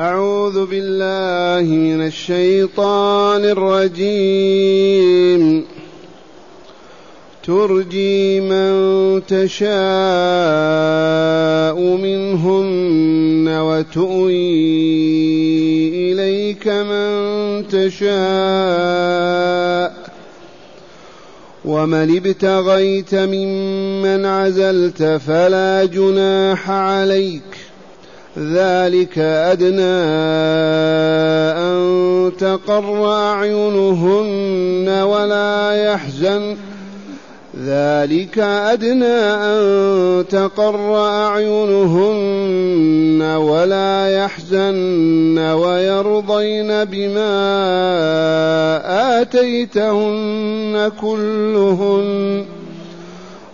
أعوذ بالله من الشيطان الرجيم. ترجي من تشاء منهن وتؤوي إليك من تشاء. ومن ابتغيت ممن عزلت فلا جناح عليك. ذلك أدنى أن تقر أعينهن ولا يحزن. ذلك أدنى أن تقر أعينهن ولا يحزن ويرضين بما آتيتهن كلهن.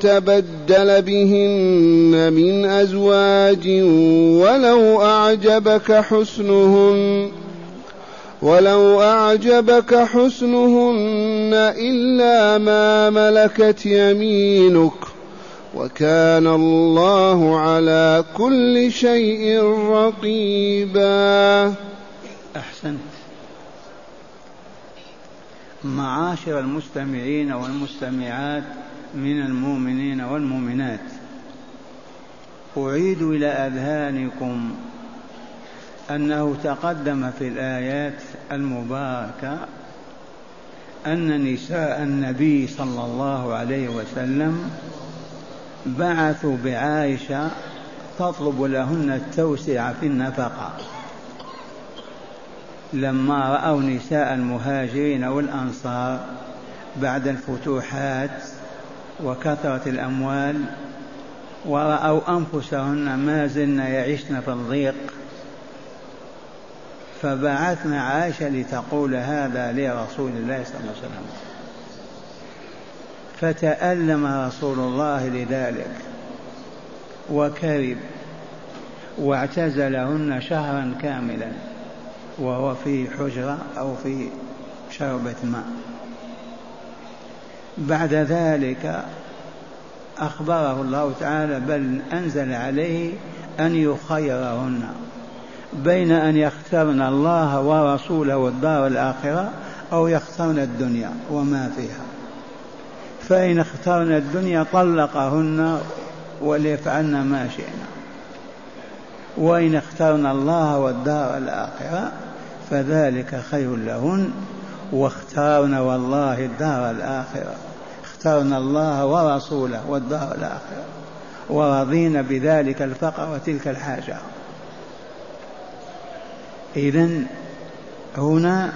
تبدل بهن من أزواج ولو أعجبك حسنهن ولو أعجبك حسنهن إلا ما ملكت يمينك وكان الله على كل شيء رقيبا. أحسنت. معاشر المستمعين والمستمعات من المؤمنين والمؤمنات. أعيد إلى أذهانكم أنه تقدم في الآيات المباركة أن نساء النبي صلى الله عليه وسلم بعثوا بعائشة تطلب لهن التوسعة في النفقة. لما رأوا نساء المهاجرين والأنصار بعد الفتوحات وكثرة الأموال ورأوا أنفسهن ما زلن يعشن في الضيق فبعثنا عائشة لتقول هذا لرسول الله صلى الله عليه وسلم. فتألم رسول الله لذلك وكرب واعتزلهن شهرا كاملا وهو في حجرة أو في شربة ماء. بعد ذلك أخبره الله تعالى بل أنزل عليه أن يخيرهن بين أن يخترن الله ورسوله والدار الآخرة أو يخترن الدنيا وما فيها. فإن اخترن الدنيا طلقهن وليفعلن ما شئنا وإن اخترن الله والدار الآخرة فذلك خير لهن واختارن والله الدار الآخرة. اخترنا الله ورسوله والدار الآخرة. ورضينا بذلك الفقر وتلك الحاجة. إذا هنا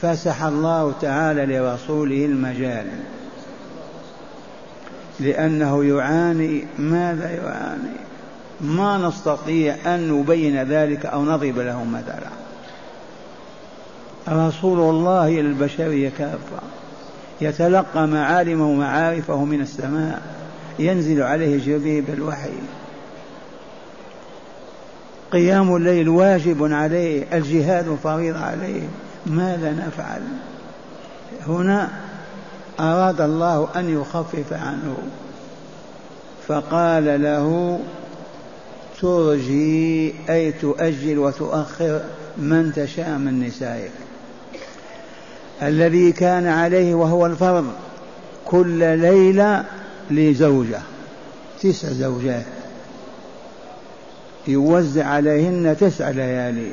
فسح الله تعالى لرسوله المجال. لأنه يعاني ماذا يعاني؟ ما نستطيع أن نبين ذلك أو نضرب له مثلا. رسول الله إلى البشرية كافة يتلقى معالمه ومعارفه من السماء ينزل عليه جبيب الوحي. قيام الليل واجب عليه الجهاد فريضة عليه ماذا نفعل؟ هنا أراد الله أن يخفف عنه. فقال له ترجي أي تؤجل وتؤخر من تشاء من نسائك. الذي كان عليه وهو الفرض كل ليلة لزوجة تسع زوجات. يوزع عليهن تسع ليالي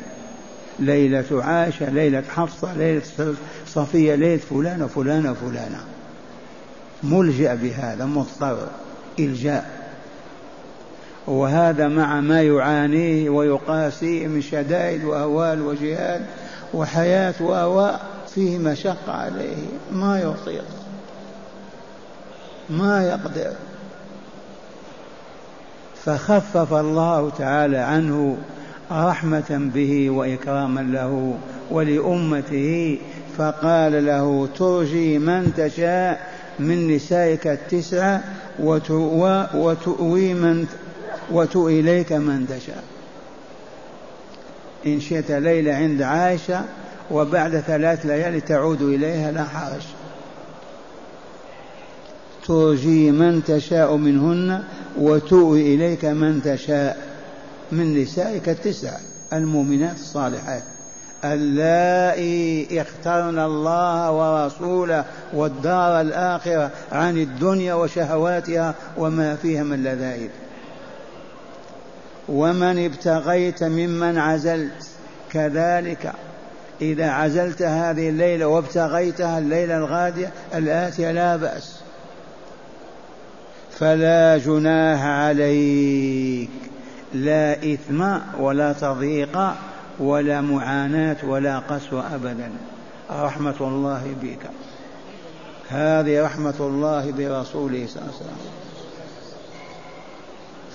ليلة عائشة ليلة حفصة ليلة صفية ليلة فلانة فلانة فلانة ملجأ بهذا مضطر إلجاء. وهذا مع ما يعانيه ويقاسيه من شدائد وأهوال وجهاد وحياة وأهواء. فيه مشقة عليه ما يطيق. ما يقدر. فخفف الله تعالى عنه رحمة به وإكراما له ولأمته فقال له ترجي من تشاء من نسائك التسعة وتؤوي من وتؤوي إليك من تشاء. إن شئت ليلة عند عائشة وبعد ثلاث ليالي تعود إليها لا حرج. ترجي من تشاء منهن وتؤوي إليك من تشاء. من نسائك التسع المؤمنات الصالحات. اللائي اخترن الله ورسوله والدار الآخرة عن الدنيا وشهواتها وما فيها من لذائذ. ومن ابتغيت ممن عزلت كذلك إذا عزلت هذه الليلة وابتغيتها الليلة الغادية الآتية لا بأس. فلا جناح عليك. لا إثم ولا تضييق ولا معاناة ولا قسوة أبدا. رحمة الله بك. هذه رحمة الله برسوله صلى الله عليه وسلم.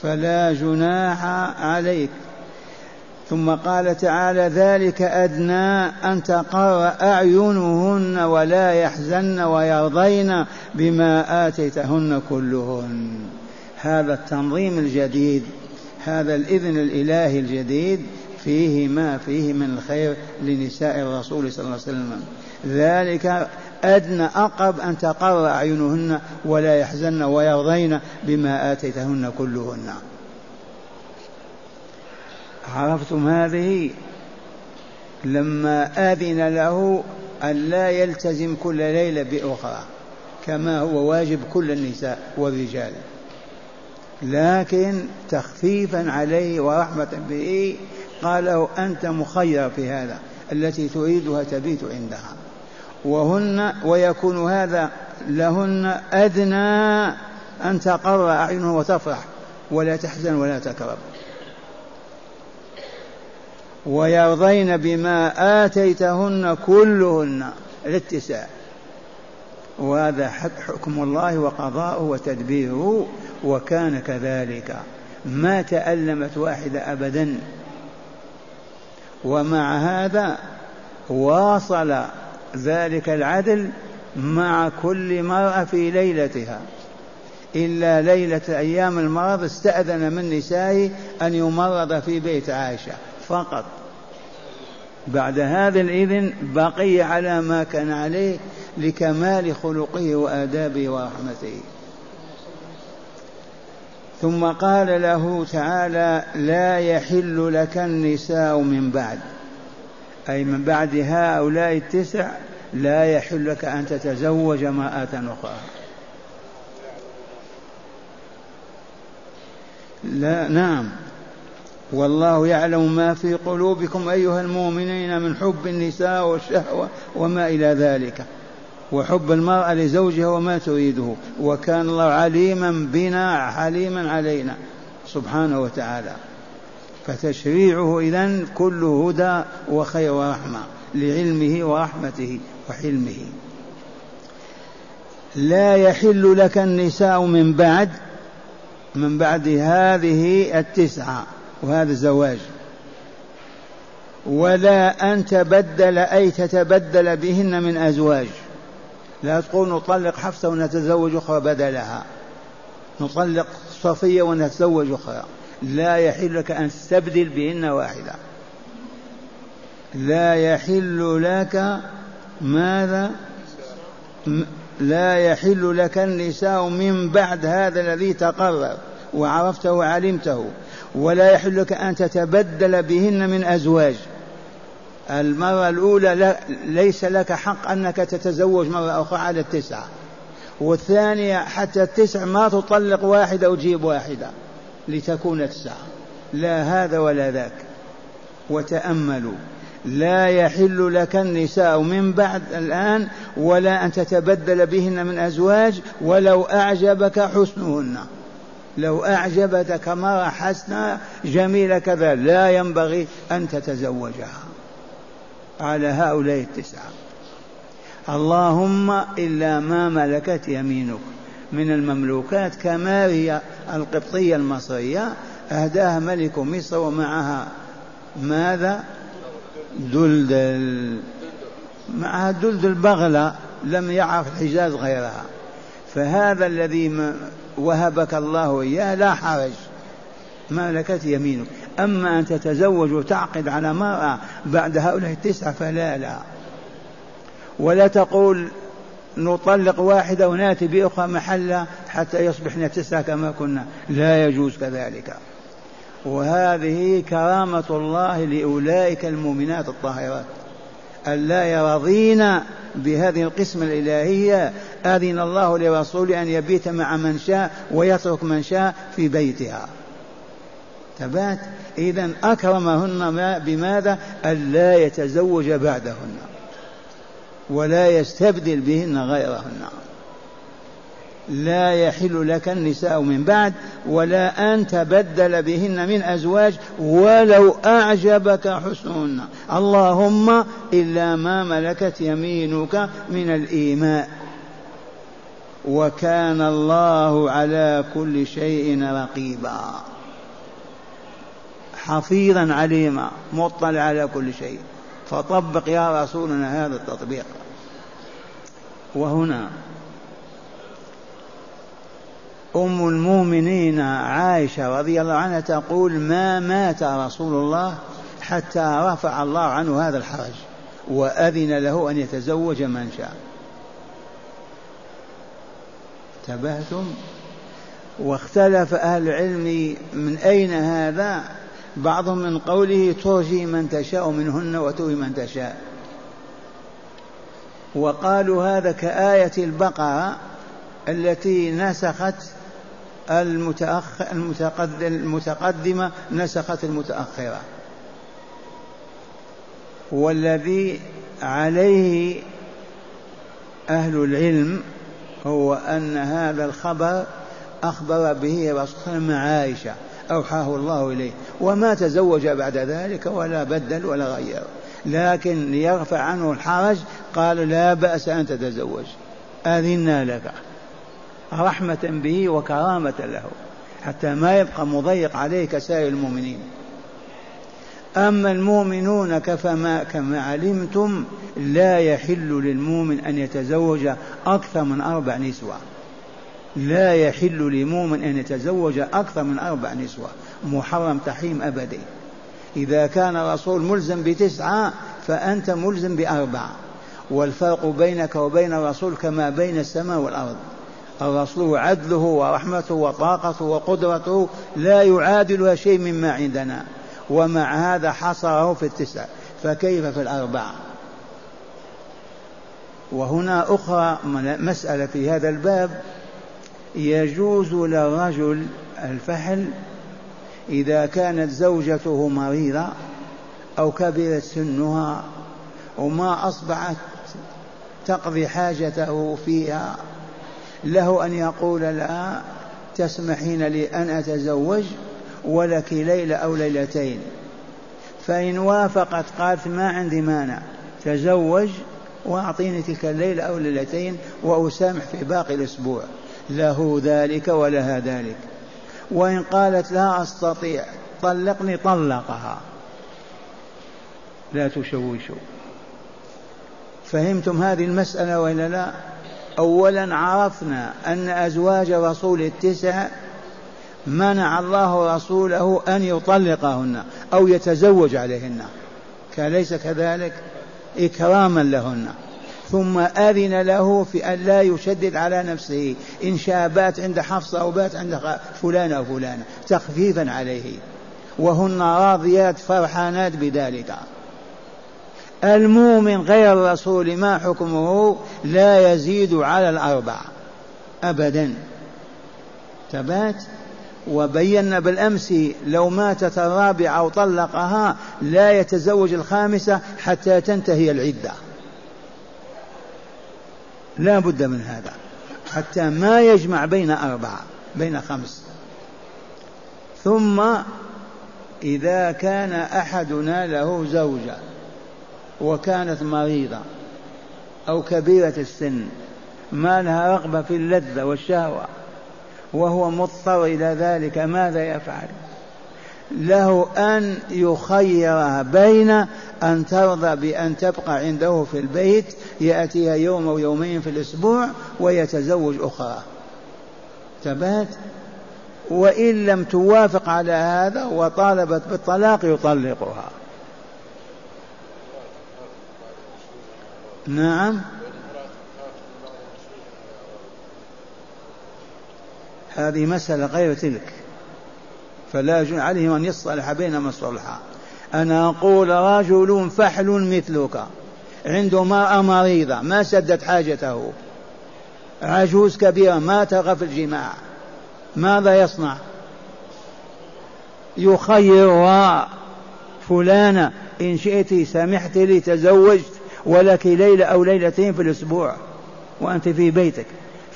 فلا جناح عليك. ثم قال تعالى ذلك أدنى أن تقر أعينهن ولا يحزن ويرضين بما آتيتهن كلهن. هذا التنظيم الجديد هذا الإذن الإلهي الجديد فيه ما فيه من الخير لنساء الرسول صلى الله عليه وسلم. ذلك أدنى أقرب أن تقر أعينهن ولا يحزن ويرضين بما آتيتهن كلهن. عرفتم هذه؟ لما آذن له أن لا يلتزم كل ليلة بأخرى كما هو واجب كل النساء والرجال. لكن تخفيفا عليه ورحمة به قال له أنت مخير في هذا التي تريدها تبيت عندها. وهن ويكون هذا لهن أدنى أن تقر أعينه وتفرح ولا تحزن ولا تكرب. ويرضين بما آتيتهن كلهن. الاتساع. وهذا حكم الله وقضاؤه وتدبيره وكان كذلك. ما تألمت واحدة أبدا. ومع هذا واصل ذلك العدل مع كل مرأة في ليلتها. إلا ليلة أيام المرض استأذن من نسائه أن يمرض في بيت عائشة. فقط. بعد هذا الإذن بقي على ما كان عليه لكمال خلقه وآدابه ورحمته. ثم قال له تعالى لا يحل لك النساء من بعد. أي من بعد هؤلاء التسع لا يحل لك أن تتزوج امرأة أخرى. لا نعم. والله يعلم ما في قلوبكم أيها المؤمنين من حب النساء والشهوة وما إلى ذلك. وحب المرأة لزوجها وما تريده. وكان الله عليما بنا حليما علينا سبحانه وتعالى. فتشريعه إذن كله هدى وخير ورحمة لعلمه ورحمته وحلمه. لا يحل لك النساء من بعد من بعد هذه التسعة. وهذا الزواج. ولا أن تبدل أي تتبدل بهن من أزواج. لا تقول نطلق حفصة ونتزوج أخرى بدلها. نطلق صفية ونتزوج أخرى. لا يحل لك أن تستبدل بهن واحدة. لا يحل لك ماذا؟ لا يحل لك النساء من بعد هذا الذي تقرر وعرفته وعلمته. ولا يحل لك أن تتبدل بهن من أزواج. المرة الأولى لا ليس لك حق أنك تتزوج مرة أخرى على التسعة. والثانية حتى التسع ما تطلق واحدة وتجيب واحدة لتكون تسعة. لا هذا ولا ذاك. وتأملوا. لا يحل لك النساء من بعد الآن ولا أن تتبدل بهن من أزواج ولو أعجبك حسنهن. لو أعجبتك مرة حسنة جميلة كذا لا ينبغي أن تتزوجها. على هؤلاء التسعة. اللهم إلا ما ملكت يمينك من المملوكات كما هي القبطية المصرية. أهداها ملك مصر ومعها ماذا؟ دلدل. معها دلدل بغلة لم يعرف الحجاز غيرها. فهذا الذي وهبك الله إياه لا حرج. ملكت يمينك. أما أن تتزوج وتعقد على مرأة بعد هؤلاء التسعة فلا لا. ولا تقول نطلق واحدة وناتي بأخرى محلها حتى يصبحن تسعة كما كنا. لا يجوز كذلك. وهذه كرامة الله لأولئك المؤمنات الطاهرات. ألا يرضين بهذه القسمة الإلهية. أذن الله لرسوله أن يبيت مع من شاء ويترك من شاء في بيتها. تبات؟ إذا أكرمهن بماذا؟ ألا يتزوج بعدهن ولا يستبدل بهن غيرهن. لا يحل لك النساء من بعد ولا أن تبدل بهن من أزواج ولو أعجبك حسنهن. اللهم إلا ما ملكت يمينك من الإيماء. وكان الله على كل شيء رقيبا. حفيظا عليما مطلع على كل شيء. فطبق يا رسولنا هذا التطبيق. وهنا أم المؤمنين عائشة رضي الله عنها تقول ما مات رسول الله حتى رفع الله عنه هذا الحرج وأذن له أن يتزوج من شاء. انتبهتم؟ واختلف أهل العلم من أين هذا؟ بعضهم من قوله ترجي من تشاء منهن وتوي من تشاء. وقالوا هذا كآية البقرة التي نسخت المتأخ المتقدمة نسخت المتأخرة. والذي عليه أهل العلم هو أن هذا الخبر أخبر به رسول الله عائشة أوحاه الله إليه. وما تزوج بعد ذلك ولا بدل ولا غير. لكن ليرفع عنه الحرج قال لا بأس أن تتزوج. أذنا لك. رحمة به وكرامة له حتى ما يبقى مضيق عليه كسائر المؤمنين. أما المؤمنون كفما كما علمتم لا يحل للمؤمن أن يتزوج أكثر من أربع نسوة. لا يحل لمؤمن أن يتزوج أكثر من أربع نسوة محرم تحريم أبدي. إذا كان الرسول ملزم بتسعة فأنت ملزم بأربعة. والفرق بينك وبين الرسول كما بين السماء والأرض. الرسول عدله ورحمته وطاقته وقدرته لا يعادلها شيء مما عندنا. ومع هذا حصره في التسع. فكيف في الأربعة وهنا أخرى مسألة في هذا الباب. يجوز للرجل الفحل إذا كانت زوجته مريضة أو كبرت سنها وما أصبحت تقضي حاجته فيها له أن يقول لها تسمحين لي أن أتزوج ولك ليلة أو ليلتين. فإن وافقت قالت ما عندي مانع تزوج وأعطيني تلك الليلة أو ليلتين وأسامح في باقي الأسبوع. له ذلك ولها ذلك. وإن قالت لا أستطيع طلقني طلقها. لا تشوشوا. فهمتم هذه المسألة وإلا لا؟ أولا عرفنا أن أزواج رسول التسع منع الله رسوله أن يطلقهن أو يتزوج عليهن. كليس كذلك؟ إكراما لهن. ثم أذن له في أن لا يشدد على نفسه. إن شاء بات عند حفصة أو بات عند فلان أو فلانة تخفيفا عليه. وهن راضيات فرحانات بذلك. المؤمن غير الرسول ما حكمه؟ لا يزيد على الأربع أبدا. تبات؟ وبينا بالأمس لو ماتت الرابعة أو طلقها لا يتزوج الخامسة حتى تنتهي العدة. لا بد من هذا. حتى ما يجمع بين أربعة بين خمس. ثم إذا كان أحدنا له زوجة وكانت مريضة أو كبيرة السن ما لها رغبة في اللذة والشهوة وهو مضطر إلى ذلك ماذا يفعل؟ له أن يخيرها بين أن ترضى بأن تبقى عنده في البيت يأتيها يوم أو يومين في الأسبوع ويتزوج أخرى. تبات وإن لم توافق على هذا وطالبت بالطلاق يطلقها. نعم. هذه مسألة غير تلك. فلا يجوز عليهم أن يصلح بينما صلحا أنا أقول رجل فحل مثلك. عنده مرأة مريضة ما سدت حاجته. عجوز كبيرة ما ترغب في الجماع. ماذا يصنع؟ يخيرها فلانة إن شئت سمحت لي تزوجت. ولك ليلة أو ليلتين في الأسبوع وأنت في بيتك.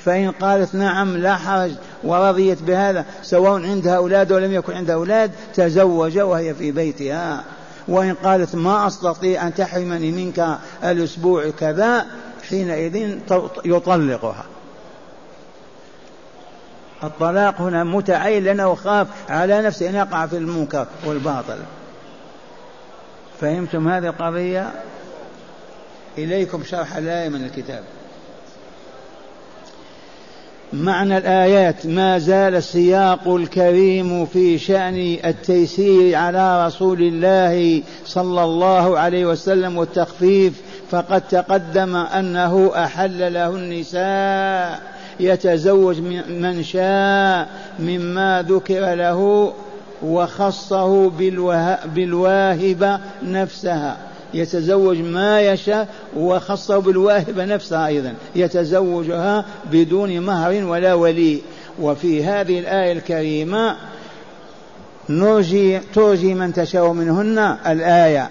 فإن قالت نعم لا حرج ورضيت بهذا سواء عندها أولاد ولم يكن عندها أولاد تزوج وهي في بيتها. وإن قالت ما أستطيع أن تحرمني منك الأسبوع كذا حينئذ يطلقها. الطلاق هنا متعين لأنه خاف على نفسه أن يقع في المنكر والباطل. فهمتم هذه القضية؟ إليكم شرح الآية من الكتاب. معنى الآيات ما زال السياق الكريم في شأن التيسير على رسول الله صلى الله عليه وسلم والتخفيف فقد تقدم أنه أحل له النساء يتزوج من شاء مما ذكر له وخصه بالواهبة نفسها. يتزوج ما يشاء وخصه بالواهبة نفسها أيضا. يتزوجها بدون مهر ولا ولي. وفي هذه الآية الكريمة نرجي ترجي من تشاء منهن الآية.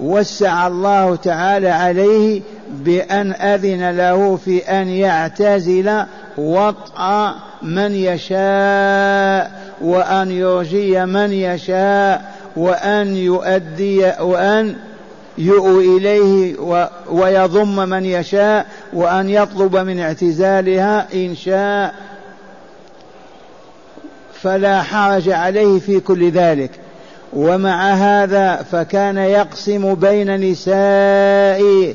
وسع الله تعالى عليه بأن أذن له في أن يعتزل وطأ من يشاء وأن يرجي من يشاء وأن يؤدي وأن يؤوي إليه ويضم من يشاء وأن يطلب من اعتزالها إن شاء. فلا حرج عليه في كل ذلك. ومع هذا فكان يقسم بين نسائه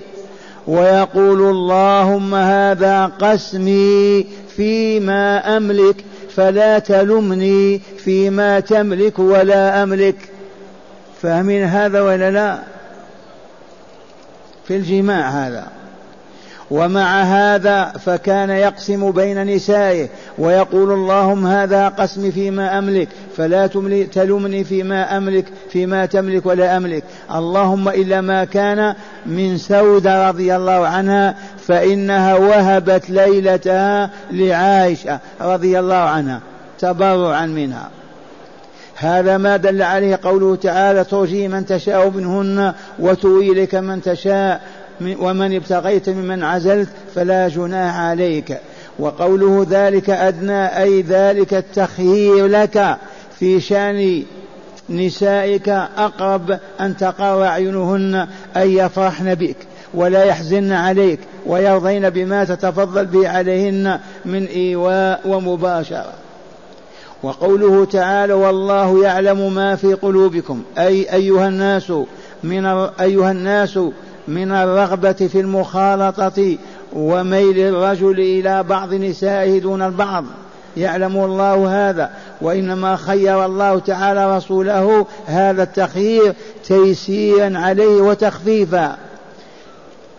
ويقول اللهم هذا قسمي فيما أملك فلا تلمني فيما تملك ولا أملك. فاهمين هذا ولا لا؟ في الجماع هذا. ومع هذا فكان يقسم بين نسائه ويقول اللهم هذا قسمي فيما أملك فلا تلمني فيما أملك فيما تملك ولا أملك. اللهم إلا ما كان من سودة رضي الله عنها فإنها وهبت ليلتها لعائشة رضي الله عنها تبرعا منها. هذا ما دل عليه قوله تعالى ترجي من تشاء منهن وتوي لك من تشاء ومن ابتغيت ممن عزلت فلا جناح عليك وقوله ذلك أدنى أي ذلك التخيير لك في شأن نسائك أقرب أن تقر أعينهن أن يفرحن بك ولا يحزن عليك ويرضين بما تتفضل به عليهن من إيواء ومباشرة وقوله تعالى والله يعلم ما في قلوبكم. أي أيها الناس من أيها الناس من الرغبة في المخالطة وميل الرجل إلى بعض نسائه دون البعض. يعلم الله هذا. وإنما خير الله تعالى رسوله هذا التخيير تيسيرا عليه وتخفيفا.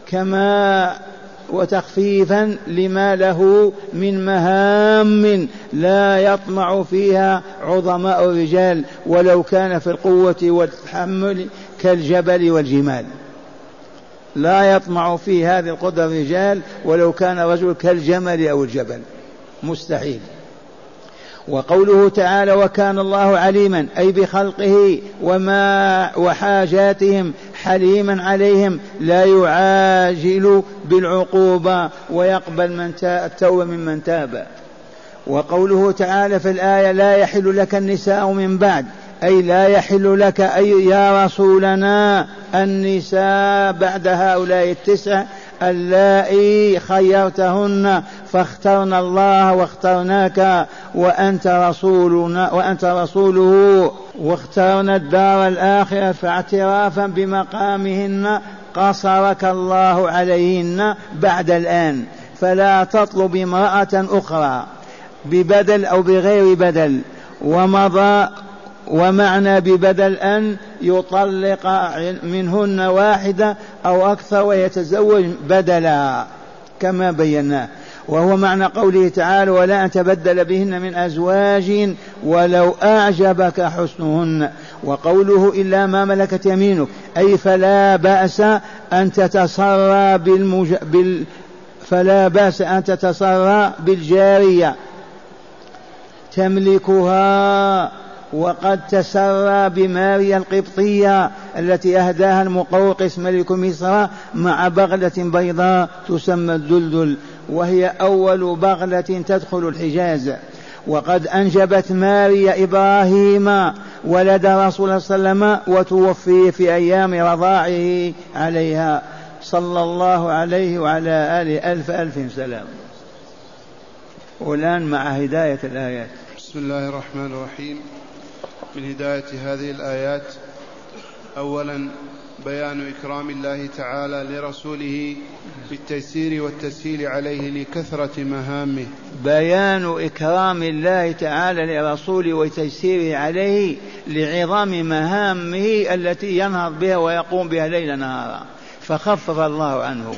كما وتخفيفا لما له من مهام لا يطمع فيها عظماء الرجال ولو كان في القوة والتحمل كالجبل والجمال. لا يطمع في هذه القدرة الرجال ولو كان رجل كالجمل أو الجبل. مستحيل. وقوله تعالى وكان الله عليما أي بخلقه وما وحاجاتهم حليما عليهم لا يعاجل بالعقوبة ويقبل من التوبة ممن تاب. وقوله تعالى في الآية لا يحل لك النساء من بعد أي لا يحل لك أي يا رسولنا النساء بعد هؤلاء التسع اللائي خيرتهن فاخترنا الله واخترناك وأنت رسولنا وأنت رسوله واخترنا الدار الآخرة فاعترافا بمقامهن قصرك الله عليهن بعد الآن. فلا تطلب امرأة أخرى ببدل أو بغير بدل. ومضى ومعنى ببدل أن يطلق منهن واحدة أو أكثر ويتزوج بدلا كما بيناه وهو معنى قوله تعالى ولا أن تبدل بهن من أزواج ولو أعجبك حسنهن وقوله إلا ما ملكت يمينك أي فلا بأس أن تتصرى بالمج... بال... فلا بأس أن تتصرى بالجارية. تملكها. وقد تسرى بماريا القبطية التي أهداها المقوقس ملك مصر مع بغلة بيضاء تسمى الدلدل وهي أول بغلة تدخل الحجاز. وقد أنجبت ماريا إبراهيم ولد رسول الله صلى الله عليه وسلم وتوفي في أيام رضاعه عليها. صلى الله عليه وعلى آله. ألف ألف سلام. والآن مع هداية الآيات. بسم الله الرحمن الرحيم. من هداية هذه الآيات. أولا بيان إكرام الله تعالى لرسوله بالتيسير والتسهيل عليه لكثرة مهامه. بيان إكرام الله تعالى لرسوله وتيسيره عليه لعظام مهامه التي ينهض بها ويقوم بها ليل نهارا. فخفف الله عنه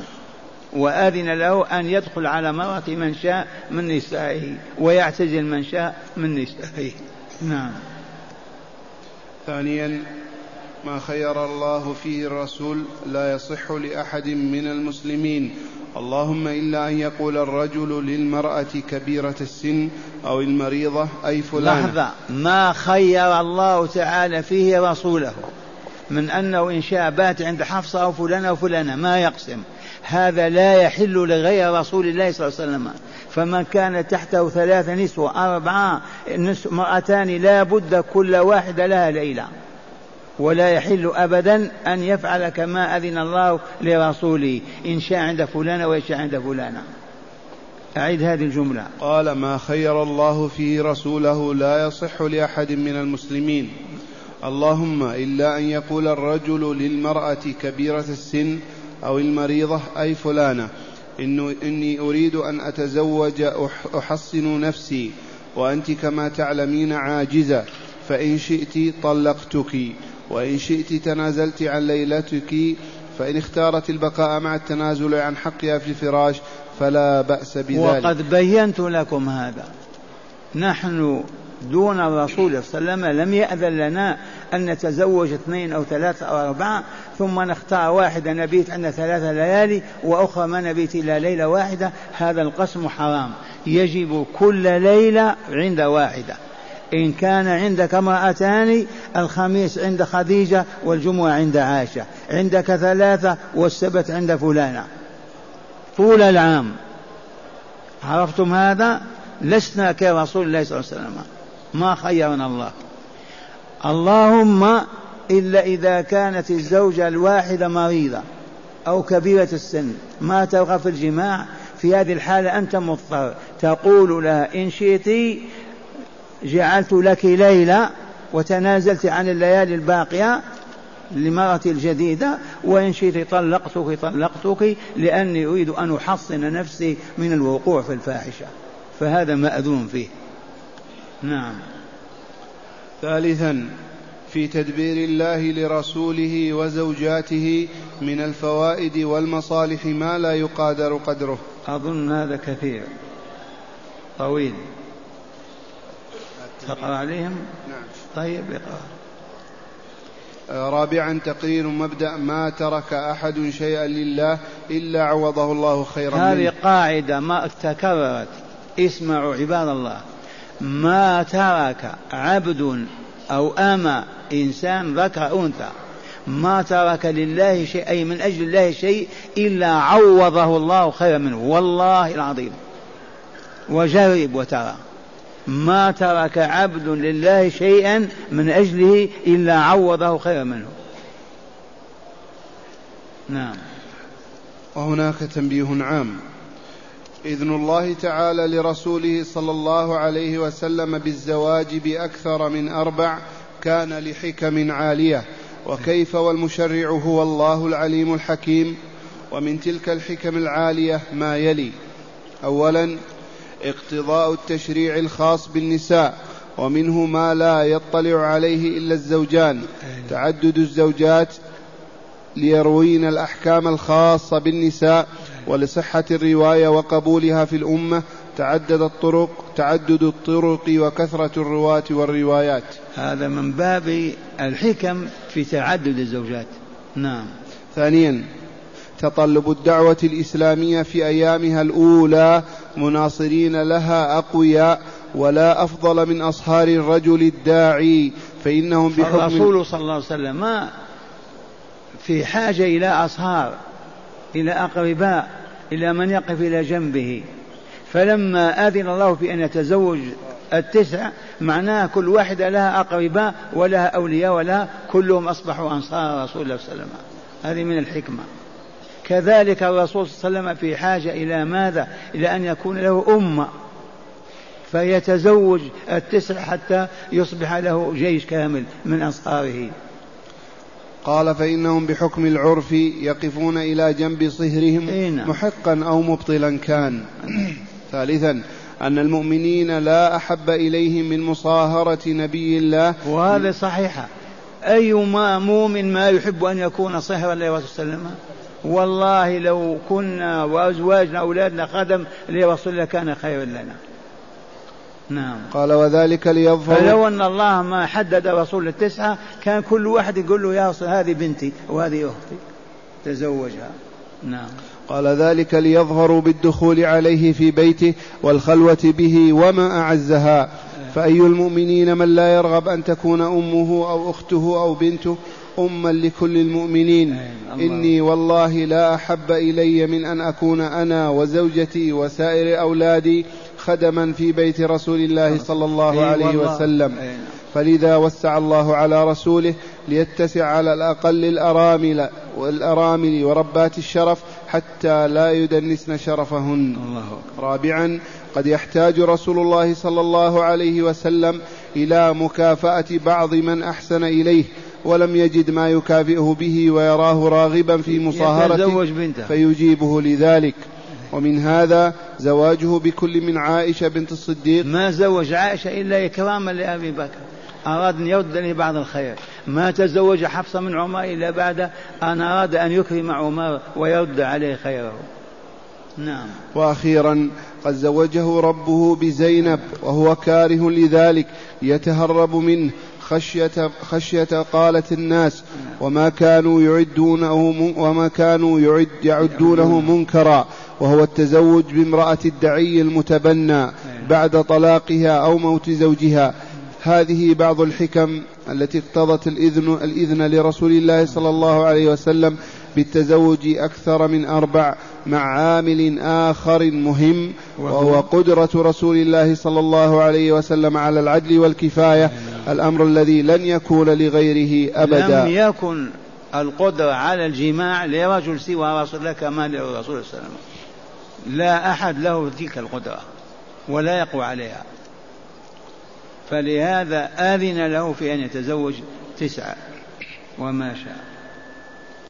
وأذن له أن يدخل على مرأة من شاء من نسائه ويعتزل من شاء من نسائه. نعم. ثانيا ما خير الله فيه الرسول لا يصح لأحد من المسلمين. اللهم إلا أن يقول الرجل للمرأة كبيرة السن أو المريضة أي فلانة لحظة. ما خير الله تعالى فيه رسوله من أنه إن شاء بات عند حفصة أو فلانة أو فلانة ما يقسم. هذا لا يحل لغير رسول الله صلى الله عليه وسلم. فمن كان تحته ثلاثة نسوة أربعة نسوة مرأتان لا بد كل واحدة لها ليلة. ولا يحل أبدا أن يفعل كما أذن الله لرسوله. إن شاء عند فلانة وإن شاء عند فلانة. أعيد هذه الجملة. قال ما خير الله فيه رسوله لا يصح لأحد من المسلمين. اللهم إلا أن يقول الرجل للمرأة كبيرة السن أو المريضة أي فلانة. إني أريد أن أتزوج أحصن نفسي. وأنت كما تعلمين عاجزة. فإن شئت طلقتك. وإن شئت تنازلت عن ليلتك. فإن اختارت البقاء مع التنازل عن حقها في الفراش فلا بأس بذلك. وقد بينت لكم هذا. نحن دون الرسول صلى الله عليه وسلم لم يأذن لنا أن نتزوج اثنين أو ثلاثة أو أربعة ثم نختار واحدة نبيت عندنا ثلاثة ليالي وأخرى ما نبيت إلا ليلة واحدة هذا القسم حرام. يجب كل ليلة عند واحدة. إن كان عندك امرأتان الخميس عند خديجة والجمعة عند عائشة. عندك ثلاثة والسبت عند فلانة. طول العام. عرفتم هذا؟ لسنا كرسول الله صلى الله عليه وسلم. ما خيرنا الله. اللهم إلا إذا كانت الزوجة الواحدة مريضة أو كبيرة السن ما ترغب في الجماع في هذه الحالة أنت مضطر. تقول لها إن شئت جعلت لك ليلة وتنازلت عن الليالي الباقية لمرأة الجديدة وإن شئت طلقتك طلقتك لأني أريد أن أحصن نفسي من الوقوع في الفاحشة. فهذا مأذون فيه. نعم. ثالثا في تدبير الله لرسوله وزوجاته من الفوائد والمصالح ما لا يقادر قدره. أظن هذا كثير. طويل. تقرأ عليهم؟ نعم. طيب اقرأ. آه، رابعا تقرير مبدأ ما ترك أحد شيئا لله إلا عوضه الله خيرا هذه. قاعدة ما تكررت. اسمعوا عباد الله. ما ترك عبد أو أما إنسان ذكر أنثى. ما ترك لله شيء أي من أجل الله شيء إلا عوضه الله خيرا منه. والله العظيم. وجرب وترى. ما ترك عبد لله شيئا من أجله إلا عوضه خيرا منه. نعم. وهناك تنبيه عام. إذن الله تعالى لرسوله صلى الله عليه وسلم بالزواج بأكثر من أربع كان لحكم عالية. وكيف والمشرع هو الله العليم الحكيم؟ ومن تلك الحكم العالية ما يلي. أولا اقتضاء التشريع الخاص بالنساء ومنه ما لا يطلع عليه إلا الزوجان. تعدد الزوجات ليروين الأحكام الخاصة بالنساء ولصحة الرواية وقبولها في الأمة تعدد الطرق تعدد الطرق وكثرة الرواة والروايات. هذا من باب الحكم في تعدد الزوجات. نعم. ثانيا تطلب الدعوة الإسلامية في أيامها الأولى مناصرين لها أقوياء ولا أفضل من أصهار الرجل الداعي فإنهم بحكم الرسول صلى الله عليه وسلم ما في حاجة إلى أصهار. إلى أقرباء إلى من يقف إلى جنبه. فلما أذن الله في أن يتزوج التسع معناها كل واحدة لها أقرباء ولها أولياء ولها كلهم أصبحوا أنصار رسول الله صلى الله عليه وسلم. هذه من الحكمة. كذلك الرسول صلى الله عليه وسلم في حاجة إلى ماذا؟ إلى أن يكون له أمة. فيتزوج التسع حتى يصبح له جيش كامل من أنصاره. قال فإنهم بحكم العرف يقفون إلى جنب صهرهم نعم. محقا أو مبطلا كان. ثالثا أن المؤمنين لا أحب إليهم من مصاهرة نبي الله. وهذا صحيحة أي مؤمن ما يحب أن يكون صهرا لرسول وسلم؟ والله لو كنا وأزواجنا أولادنا خدم لرسول الله كان خيرا لنا. نعم. قال وذلك ليظهر فلو أن الله ما حدد رسول التسعة كان كل واحد يقول له يا هذه بنتي وهذه أختي تزوجها. نعم. قال ذلك ليظهروا بالدخول عليه في بيته والخلوة به وما أعزها. فأي المؤمنين من لا يرغب أن تكون أمه أو أخته أو بنته أما لكل المؤمنين. إني والله لا أحب إلي من أن أكون أنا وزوجتي وسائر أولادي خدما في بيت رسول الله صلى الله عليه وسلم. فلذا وسع الله على رسوله ليتسع على الأقل الأرامل والأرامل وربات الشرف حتى لا يدنسن شرفهن. الله رابعا قد يحتاج رسول الله صلى الله عليه وسلم إلى مكافأة بعض من أحسن إليه ولم يجد ما يكافئه به ويراه راغبا في مصاهرته فيجيبه لذلك. ومن هذا زواجه بكل من عائشة بنت الصديق. ما زوج عائشة إلا إكراما لأبي بكر. أراد أن يرد له بعض الخير. ما تزوج حفصة من عمر إلا بعد أن أراد أن يكرم عمر ويرد عليه خيره. نعم. وأخيرا قد زوجه ربه بزينب وهو كاره لذلك يتهرب منه خشية خشية قالت الناس وما كانوا يعدونه وما كانوا يعد يعدونه منكرا. وهو التزوج بامرأة الدعي المتبنى بعد طلاقها أو موت زوجها. هذه بعض الحكم التي اقتضت الإذن الإذن لرسول الله صلى الله عليه وسلم بالتزوج أكثر من أربع مع عامل آخر مهم وهو قدرة رسول الله صلى الله عليه وسلم على العدل والكفاية الأمر الذي لن يكون لغيره أبدا. لم يكن القدرة على الجماع لرجل سوى رسول الله كما للرسول صلى الله عليه وسلم. لا أحد له تلك القدرة ولا يقوى عليها. فلهذا آذن له في أن يتزوج تسعة وما شاء.